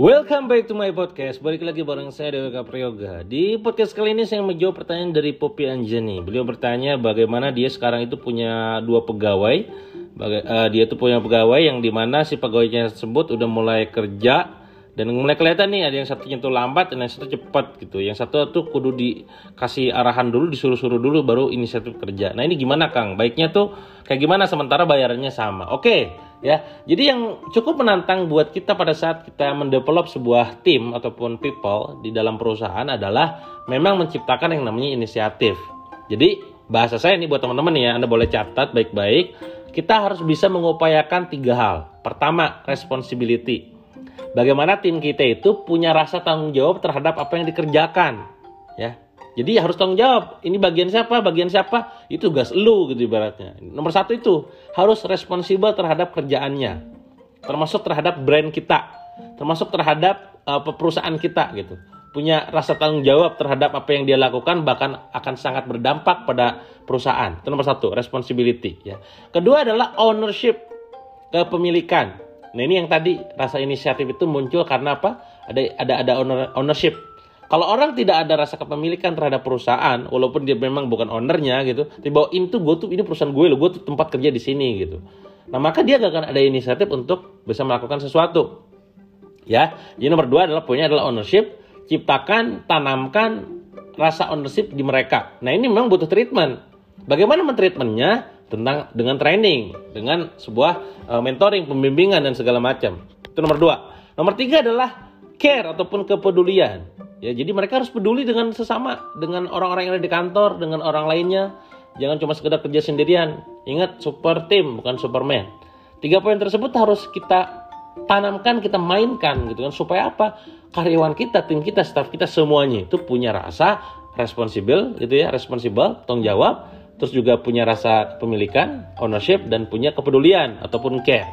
Welcome back to my podcast. Balik lagi bareng saya Dewa Kaprioga. Di podcast kali ini saya menjawab pertanyaan dari Poppy Anjani. Beliau bertanya bagaimana dia sekarang itu punya dua pegawai. Eh, dia tuh punya pegawai yang di mana si pegawainya tersebut udah mulai kerja dan mulai kelihatan nih ada yang satunya tuh lambat dan yang satu cepat gitu. Yang satu tuh kudu dikasih arahan dulu, disuruh-suruh dulu baru inisiatif kerja. Nah ini gimana Kang? Baiknya tuh kayak gimana sementara bayarannya sama? Oke ya. Jadi yang cukup menantang buat kita pada saat kita mendevelop sebuah tim ataupun people di dalam perusahaan adalah memang menciptakan yang namanya inisiatif. Jadi bahasa saya ini buat teman-teman ya, Anda boleh catat baik-baik. Kita harus bisa mengupayakan tiga hal. Pertama, responsibility. Bagaimana tim kita itu punya rasa tanggung jawab terhadap apa yang dikerjakan, ya. Jadi harus tanggung jawab. Ini bagian siapa, bagian siapa, itu tugas lu gitu ibaratnya. Nomor satu itu harus responsibel terhadap kerjaannya, termasuk terhadap brand kita, termasuk terhadap uh, perusahaan kita gitu. Punya rasa tanggung jawab terhadap apa yang dia lakukan, bahkan akan sangat berdampak pada perusahaan. Itu nomor satu, responsibility. Ya. Kedua adalah ownership, kepemilikan. Nah ini yang tadi rasa inisiatif itu muncul karena apa? Ada ada ada owner, ownership. Kalau orang tidak ada rasa kepemilikan terhadap perusahaan, walaupun dia memang bukan ownernya gitu, tiba itu gue tuh ini perusahaan gue loh, gue tuh tempat kerja di sini gitu. Nah maka dia gak akan ada inisiatif untuk bisa melakukan sesuatu. Ya, jadi nomor dua adalah punya adalah ownership, ciptakan, tanamkan rasa ownership di mereka. Nah ini memang butuh treatment. Bagaimana mentreatmentnya? Tentang dengan training, dengan sebuah uh, mentoring, pembimbingan dan segala macam. Itu nomor dua. Nomor tiga adalah care ataupun kepedulian. Ya, jadi mereka harus peduli dengan sesama, dengan orang-orang yang ada di kantor, dengan orang lainnya. Jangan cuma sekedar kerja sendirian. Ingat, super team bukan superman. Tiga poin tersebut harus kita tanamkan, kita mainkan gitu kan supaya apa? Karyawan kita, tim kita, staff kita semuanya itu punya rasa responsibel gitu ya, responsibel, tanggung jawab, terus juga punya rasa kepemilikan, ownership dan punya kepedulian ataupun care.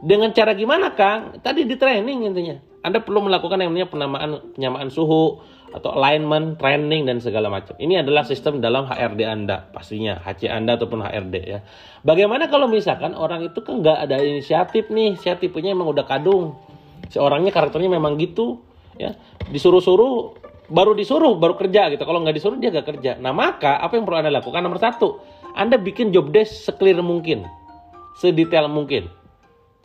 Dengan cara gimana Kang? Tadi di training intinya. Anda perlu melakukan yang namanya penamaan penyamaan suhu atau alignment, training dan segala macam. Ini adalah sistem dalam HRD Anda pastinya, HC Anda ataupun HRD ya. Bagaimana kalau misalkan orang itu kan nggak ada inisiatif nih, tipenya emang udah kadung. Seorangnya karakternya memang gitu ya. Disuruh-suruh baru disuruh baru kerja gitu. Kalau nggak disuruh dia nggak kerja. Nah maka apa yang perlu anda lakukan nomor satu, anda bikin job desk seclear mungkin, sedetail mungkin.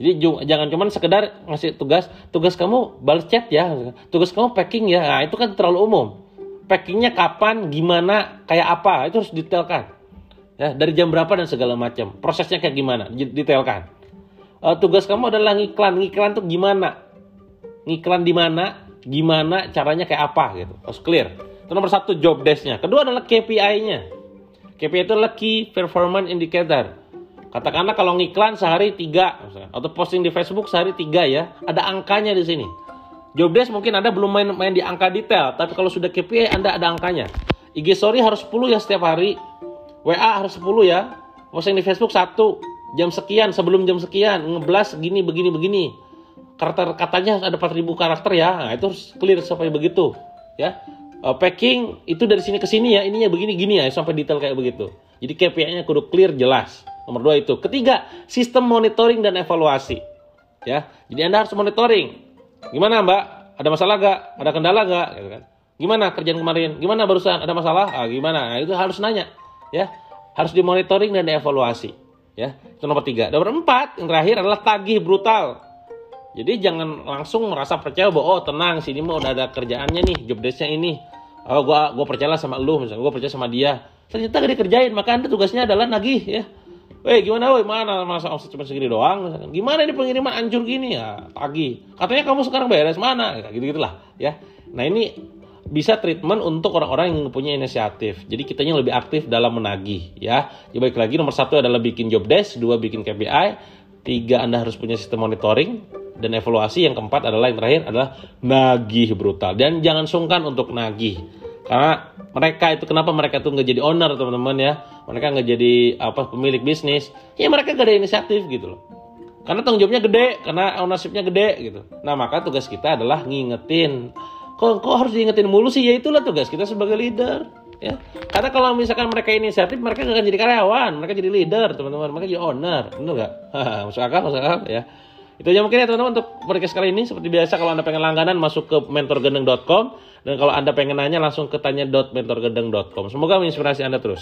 Jadi jangan cuman sekedar ngasih tugas, tugas kamu balas chat ya, tugas kamu packing ya. Nah itu kan terlalu umum. Packingnya kapan, gimana, kayak apa itu harus detailkan. Ya dari jam berapa dan segala macam. Prosesnya kayak gimana, detailkan. Uh, tugas kamu adalah ngiklan, ngiklan tuh gimana, ngiklan di mana, gimana caranya kayak apa gitu. Harus clear. Itu nomor satu job desknya. Kedua adalah KPI-nya KPI itu adalah key performance indicator. Katakanlah kalau ngiklan sehari tiga atau posting di Facebook sehari tiga ya ada angkanya di sini. Job desk mungkin anda belum main main di angka detail tapi kalau sudah KPI anda ada angkanya. IG story harus 10 ya setiap hari. WA harus 10 ya. Posting di Facebook satu jam sekian sebelum jam sekian. Ngeblas gini begini begini karakter katanya ada 4000 karakter ya. Nah, itu harus clear sampai begitu ya. Uh, packing itu dari sini ke sini ya ininya begini gini ya sampai detail kayak begitu. Jadi KPI-nya kudu clear jelas. Nomor dua itu. Ketiga sistem monitoring dan evaluasi ya. Jadi anda harus monitoring. Gimana mbak? Ada masalah gak ada kendala gak gitu kan. Gimana kerjaan kemarin? Gimana barusan? Ada masalah? Ah, gimana? Nah, itu harus nanya ya. Harus dimonitoring dan dievaluasi ya. Itu nomor tiga. Nomor empat yang terakhir adalah tagih brutal jadi jangan langsung merasa percaya bahwa oh tenang sini mah udah ada kerjaannya nih job desknya ini. Oh gua gua percaya sama lu misalnya gua percaya sama dia. Ternyata gak dikerjain maka anda tugasnya adalah nagih ya. Weh gimana weh mana masa omset cuma segini doang misalkan. Gimana ini pengiriman hancur gini ya tagih. Katanya kamu sekarang beres mana gitu gitulah ya. Nah ini bisa treatment untuk orang-orang yang punya inisiatif. Jadi kitanya lebih aktif dalam menagih ya. Jadi baik lagi nomor satu adalah bikin job desk, dua bikin KPI, tiga anda harus punya sistem monitoring, dan evaluasi yang keempat adalah yang terakhir adalah nagih brutal. Dan jangan sungkan untuk nagih. Karena mereka itu kenapa mereka tuh nggak jadi owner teman-teman ya? Mereka nggak jadi apa pemilik bisnis. Ya mereka gak ada inisiatif gitu loh. Karena tanggung jawabnya gede karena ownershipnya gede gitu. Nah maka tugas kita adalah ngingetin. Kok kok harus diingetin mulu sih? Ya itulah tugas kita sebagai leader ya. Karena kalau misalkan mereka inisiatif mereka gak akan jadi karyawan mereka jadi leader teman-teman. Mereka jadi owner benar nggak? Masuk akal masuk akal ya Itu aja mungkin ya teman-teman untuk podcast kali ini. Seperti biasa kalau Anda pengen langganan masuk ke mentorgendeng.com dan kalau Anda pengen nanya langsung ke tanya.mentorgendeng.com. Semoga menginspirasi Anda terus.